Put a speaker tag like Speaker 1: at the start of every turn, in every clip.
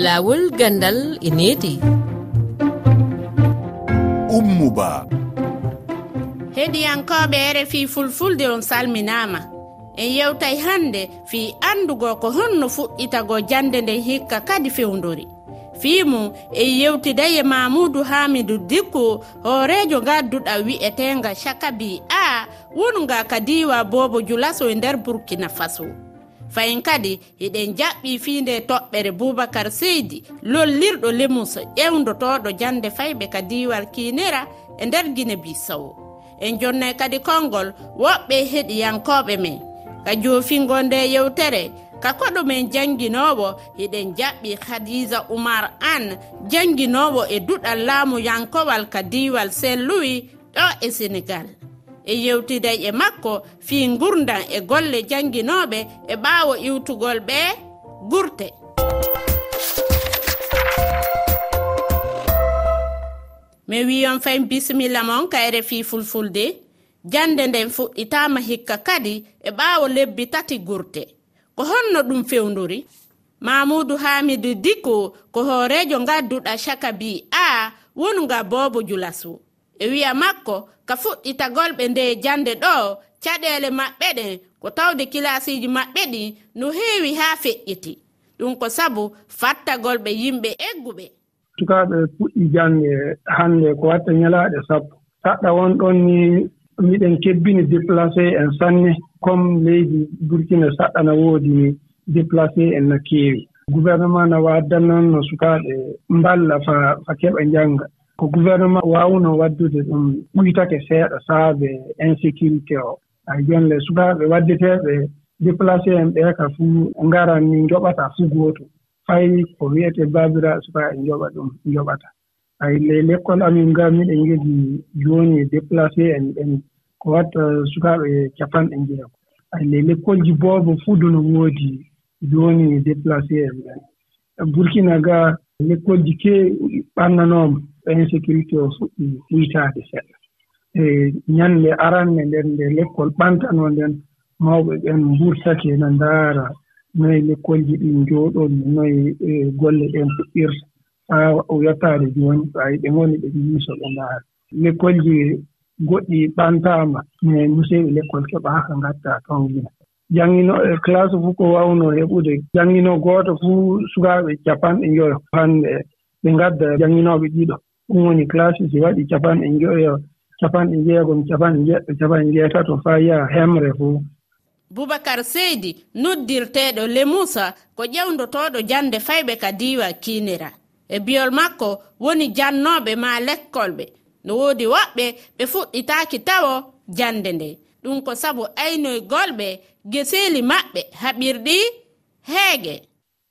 Speaker 1: laawol gandal e needi
Speaker 2: ummuba.
Speaker 3: Heɗiyankoɓe rfi fulfulde on salminama en yewtay hande fi andugo ko honno fuɗɗitago jande nden hikka kadi fewdori fiimu en yewtiday e mamoudou hamidou dikku hoorejo gadduɗa wi'etenga chakabi a wonga ka diwa bobo julaso e nder burkina faso. fayin kadi eɗen jaɓɓi fiinde toɓɓere boubacar seydi lollirɗo lemus ƴewdotoɗo jande fayɓe ka diwal kinera e nder guine bisawo en jonnay kadi konngol woɓɓe heɗiyankoɓe men. Ka joofingo nde yewtere ka koɗo men jannginowo eɗen jaɓɓi hadisa oumar an jannginowo e duɗal laamu yankowal ka diwal saint louis ɗo e sénégal. e yewtiday e makko fii gurdan e golle janginooɓe e ɓaawo iwtugol ɓe gurte. Mi wiyon fayin bisimilla mon kayre fii fulfulde jande nden fuɗɗitama hikka kadi e ɓaawo lebbi tati gurte. Ko honno ɗum fewduri mamoudou hamidou dikko ko hoorejo gadduɗa chaka bi a wonuga bobo julasu e wiya makko ka fuɗɗitagolɓe nde jande ɗo caɗele maɓɓe ɗen ko tawde kilasiji maɓɓe ɗi no heewi haa feƴƴiti. Ɗum ko sabu fattagolɓe yimɓe egguɓe.
Speaker 4: Sukaaɓe puɗɗi jannge hannde ko watta ñalaaɗe sappo. Saɗɗa won ɗon ni miɗen kebbini déplacé en sanne comme leydi burkina saɗɗa na woodi déplacé en no keewi. Gouvernement no waaddan noon no sukaaɓe mballa fa fa keɓa njannga ko gouvernement waawno waddude ɗum ɓuytake seeɗa saabe insécurité o. Ay jooni le sukaaɓe waddeteeɓe déplacé en ɓee ka fuu ngaran ni njoɓata fuu gooto. Fay ko wiyete baabiraaɓe sukaaɓe njoɓa ɗum njoɓata. Hay ley l'école amin ngaa miɗen jogii jooni déplacé en ɓen ko watta sukaaɓe capanɗe njeego hay ley l'école ji boobo fuu dono woodi jooni déplacé en. Ɓen burkina gaa lekkol ji keewi ɓannanooma insécurité o fuɗɗi ɓuytaade seɗɗa. E ñannde aranne nden nde lekkol ɓantanoo nden mawɓe ɓen mbuurtake no ndaara. Noye lekkolji ɗin njooɗon noye golle ɗen puɗɗirta haa o yottaade jooni so ɓe ngoni ɓe yiiso ɓe ndaara. Lekkolji goɗɗi ɓantaama mais museeɓe lekkol keɓaaka ngattaa toon gila janngino e eh, classe fof ko waawnoo heɓude. Janngino gooto fuu sukaaɓe capanɗe njoyo hannde. Ɓe ngadda jannginooɓe ɗiɗo. Ɗum woni classe si waɗi capanɗe njoyo capanɗe jeegom capanɗe jeɗɗo capanɗe jeetato faa yaha hemre fof
Speaker 3: boubacar seydi noddirteeɗo lemusa ko ƴewndotooɗo jannde fayɓe ka diiwa kiinira. E biyol makko woni jannooɓe maa lekkolɓe no woodi woɓɓe ɓe fuɗɗitaaki tawo jannde nde. ɗum ko sabu aynoygolɓe geseeli maɓɓe haɓirɗi heege.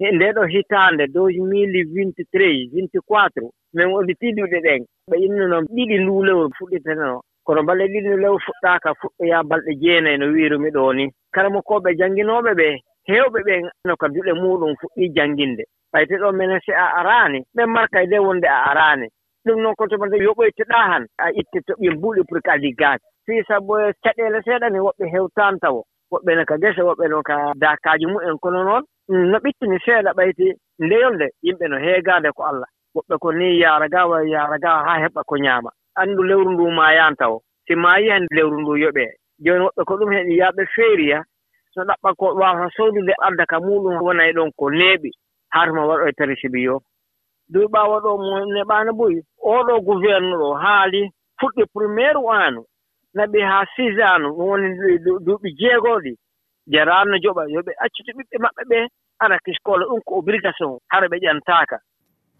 Speaker 5: E nde ɗo hitaande deux mille vingt trois vingt quatre min woni tiɗuɗe ɗen. Ɓe innuno ɗiɗi nduulewol fuɗɗitanoo kono balɗe ɗiɗi ndulewo fuɗɗaaka fuɗɗoya balɗe jeenayi no wiirumi ɗoo ni. Kala mo koɓe jannginooɓe ɓee heewɓe ɓe no ka duɗe muɗum fuɗɗii jannginde ɓayte ɗo minen si a araani ɓen marka de wonde a araani. Ɗum noon ko toma yoɓoyteɗaa han a itte toɓɓe mbuuɗi pour que a liggaaki. fii sabu caɗeele seeɗa ni woɓɓe heewtaan tawo woɓɓe no ka gese woɓɓe no ka daakaaji mumen kono noon. Mm, no ɓittini seeɗa ɓayti ndeyol nde yimɓe no heegaande ko allah. Woɓɓe ko ni yaara ga way yaara ga haa heɓa ko ñaama. Anndu lewru ndu maayaani taw si maayi hannde lewru ndu yoɓee jooni woɓɓe ko ɗum heɗi yaaɓe feeriya so ɗaɓɓa ko waawata sowdude adda ka muɗum wonay ɗon ko neeɓi. Haatuma waɗo e tarisibi yo. Duuɓaawa ɗo mo neɓaano boyi oɗo gouvernu ɗo haali fuɗɗi premiére waano naɓi haa six ans ɗum woni duuɓi jeegoɗi jaraano joɓa yo ɓe accito ɓiɓɓe maɓɓe ɓe ara kiskola ɗum ko obligation hara ɓe
Speaker 3: ƴantaka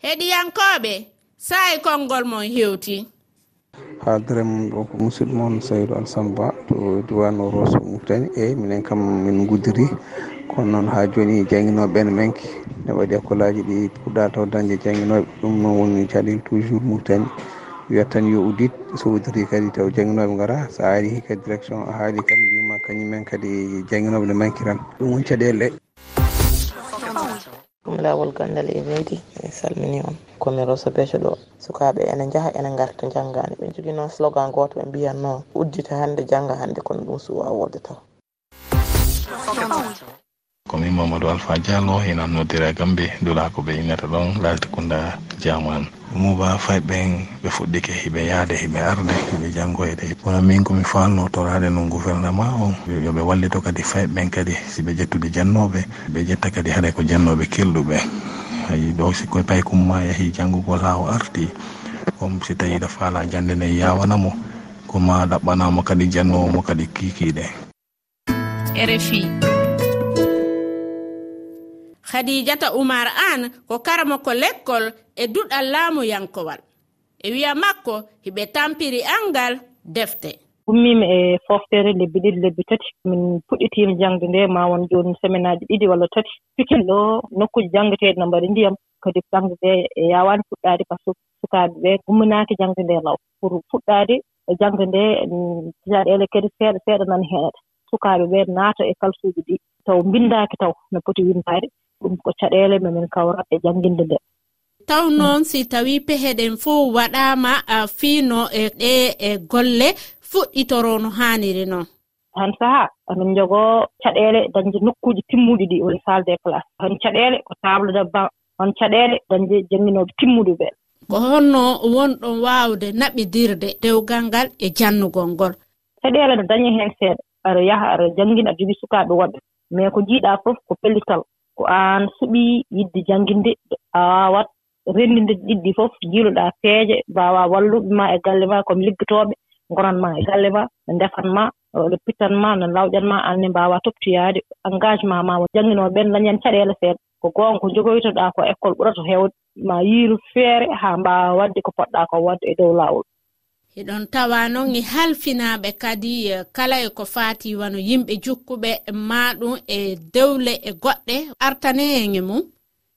Speaker 3: heɗiyankoɓe sayi konngol mon heewti
Speaker 6: haaldere mum ɗo ko musidɗo moon saydou alsamba to diwano roso muftani eyyi minen kam min guddiri kono noon ha joni jangguinoɓe ene menki. Ne waɗi hakkullaji ɗi puɗɗa taw dañde jangguinoɓe ɗum noon woni caɗele toujours muftani wiyata tan yo udit so udiri kadi taw jangguinoɓe gara sa ari kadi direction a haali kadi mbima kañumen kadi jangguinoɓe ne mankiran ɗum woni caɗele ɗe
Speaker 7: ɗum lawol gandal e leydi mi salmini on. Komi roso beco ɗo sukaɓe ene jaaha ene garta janggani ɓe jogui noon slogan goto ɓe mbiyanno uddita hande jangga hande kono ɗum suwa wodde taw.
Speaker 2: komin mamadou alpha diallo ina noddira gambe dulako ɓe innata ɗon lalti kunda jaman muba fay ɓen ɓe fuɗɗike hiɓe yaade hiɓe arde hiɓe janngoyde kono min komi falno torade no gouvernement o yoɓe wallito kadi fay ɓen kadi siɓe jettude jannoɓe ɓe jetta kadi haɗa ko jannoɓe kelɗuɓe ayi ɗo sikoye pay kumma yahi janngugol ha o arti. Comme si tawi ɗo faala jannde nde yawanamo koma ɗaɓɓanamo kadi jannowomo kadi kikiɗe
Speaker 3: rfi khadijata umar an ko karamo ko lekkol e duɗal laamu yankowal. E wiya makko hiɓe tampiri angal defte.
Speaker 8: Ummimi e foftere lebbi ɗiɗi lebbi tati. Min puɗɗitiima jangde nde ma won jooni semaine aji ɗiɗi walla tati. Pikel ɗo nokkuji janngeteeɗi no mbaɗi ndiyam. Kadi jangde nde e yaawaani fuɗɗaade par ce que sukaaɓe ɓee gumminaaki jangde nde law. Pour fuɗɗaade e jangde nde tijaɗeele kadi seeɗa seeɗa nani heeɗa sukaaɓe ɓee naata e kalsuuji ɗi. Taw mbinndaaki taw no poti winndaade. ɗum ko caɗele mamin kawratɗe jannginde nde.
Speaker 3: Taw noon si tawi peheɗen fof waɗama fiino e ɗe e golle fuɗɗitoro no haaniri noon.
Speaker 8: Han saaha amin jogoo caɗeele dañde nokkuuji timmuɗi ɗi woni salle des place hon caɗeele ko table de ban hon caɗeele dañde jannginooɓe timmuɗi ɓee.
Speaker 3: Ko honno wonɗon waawde naɓidirde dewgal ngal e jannugol ngol.
Speaker 8: Caɗeele no daña heen seeɗa. Aɗa yaha aɗa janngina aɗa jogii sukaaɓe woɓɓe. Mais ko njiiɗaa fof ko pellital. ko aan suɓii yiɗde jannginde a waawat renndinde ɗiɗɗi fof njiiloɗaa peeje mbaawaa walluɓe maa e galle maa komi liggotooɓe ngonan maa e galle maa no ndefan maa ɓe pittan maa no lawƴan maa aan ne mbaawaa toptoyaade engagement maa jannginooɓe ɓeen dañen caɗeele seeɗa ko goonga ko jogoytoɗaa ko école ɓurata heewde ma yiiru feere haa mbaawa waɗde ko poɗɗaa ko waɗde e dow laawol.
Speaker 3: eɗon tawa noon e halfinaɓe kadi kala e ko fati wano yimɓe jukkuɓe e maɗum e dewle e goɗɗe. Artane hen e mum.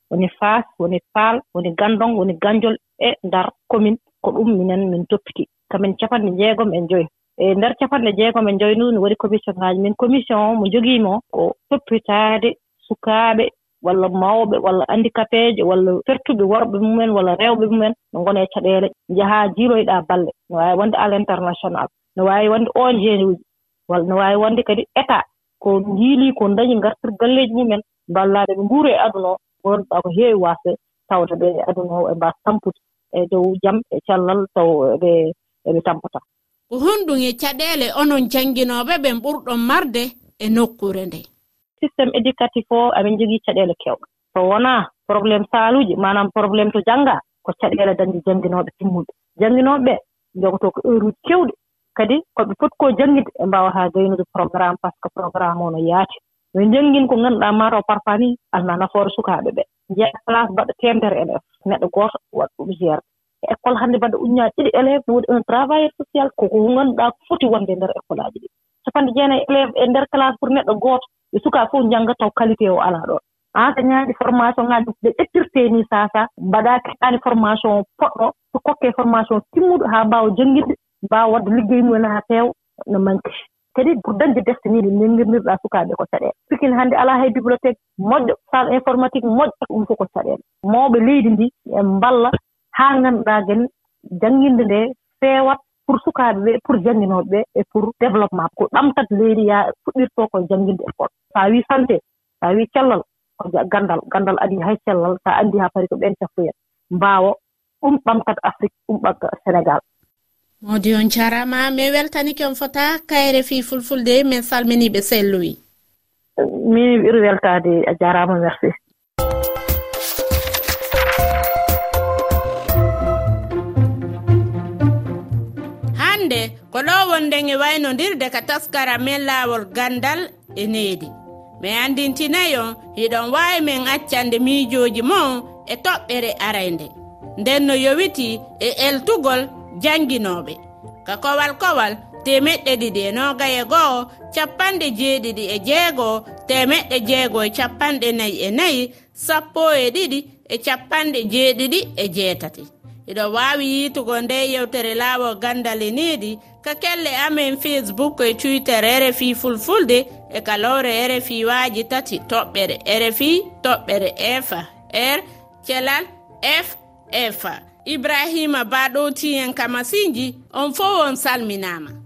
Speaker 8: Woni faas woni paal woni gandon woni ganjol e ndar commune ko ɗum minen min toppiti. Kamin capanɗe jeegom e joyi. E nder capanɗe jeegom e joyi ndu ne waɗi commission ngaji min commission o mo jogiimo ko toppitaade sukaaɓe walla mawɓe walla handicapéje walla fertuɓe worɓe mumen walla rewɓe mumen no ngona e caɗeele. Njahaa jiiloyɗaa balle. No waawi wonde al international. No waawi wonde ong uji. Walla no waawi wonde kadi état ko njiilii ko dañi ngartir galleeji mumen mballaaɓe ɓe nguuro e aduna o ngorɗaa ko heewi waasde tawde ɓe e aduna o e mbaasa tampude e dow jam e cellal taw ɓe eɓe tampataa
Speaker 3: ko honɗum e caɗeele onon jannginooɓe ɓen ɓurɗon marde e nokkuure nde.
Speaker 8: systéme éducatif o amin jogii caɗeele keewɗe. So wonaa probléme saaluuji manam probléme to janngaa ko caɗeele dañde jannginooɓe timmuɓe jannginooɓe ɓee njogotoo ko heure uji keewɗi. Kadi ko ɓe foti koo janngide ɓe mbawataa gaynude programme par ce que programme o no yaati. Yo janngin ko ngannduɗaa maaro parfois ni alna nafoore sukaaɓe ɓee. Njeya classe mbaɗa teemedere élève neɗɗo gooto waɗa ɗum gérde e école hannde mbaɗa uññaa ɗiɗi élève woni un travailleur social koko ngannduɗaa ko foti wonde e ndeer école aaji ɗi. Capanɗe jeenayi élève e, e ndeer classe pour neɗɗo gooto. e sukaa fof njannga taw qualité o alaa ɗoon aan so ñaani formation ŋaaji ɗe ƴettirtee nii saasaa mbaɗaa keɓaani formation poɗɗo so kokkee formation timmuɗo haa mbaawa janngirde mbaawa waɗde liggey mumen haa feewa no manque kadi pour dañde defte ni ɗe nenndirnirɗaa sukaaɓe ko caɗeele. Pikin hannde alaa hay bibliothèque moƴƴo salle informatique moƴƴo ɗum fof ko caɗeele. Mawɓe leydi ndi e mballa haa ngannduɗaa gani jannginde ndee feewat pour sukaaɓe ɓee pour jannginooɓe ɓee e pour développement ko ɓamtat leydi yaa fuɗɗirtoo koye jannginde école so a wii santé so a wii cellal ko ganndal ganndal adii hay cellal so a anndii haa pari ko ɓeen cafroyat mbaawa ɗum ɓamtat afrique ɗum ɓamta sénégal.
Speaker 3: Modi on jarama mi weltanike on fota kayre fi fulfulde min salminiɓe selloyi
Speaker 8: min ɓuri weltade a jarama merci.
Speaker 3: wonden e waynodirde ka taskara men laawol gandal e needi. Mi andintinayi hiɗon wawi men accande miijoji mon e toɓɓere araynde. Nden no yowiti e eltugol jannginoɓe ka kowal kowal temeɗɗe ɗiɗi e noga e goho capanɗe jeeɗiɗi e jeegoo temeɗɗe jeegoo e capanɗe nayi e nayi sappo e ɗiɗi e capanɗe jeeɗiɗi e jeetati. iɗo wawi yitugo nde yewtere laawol gandal e needi ka kelle amen facebook e twitter e rfi fulfulde e kalowre e rfi waaji tati toɓɓere e rfi toɓɓere efa r thelal f efa ibrahima baɗowtiyen kamasinji on fo on salminama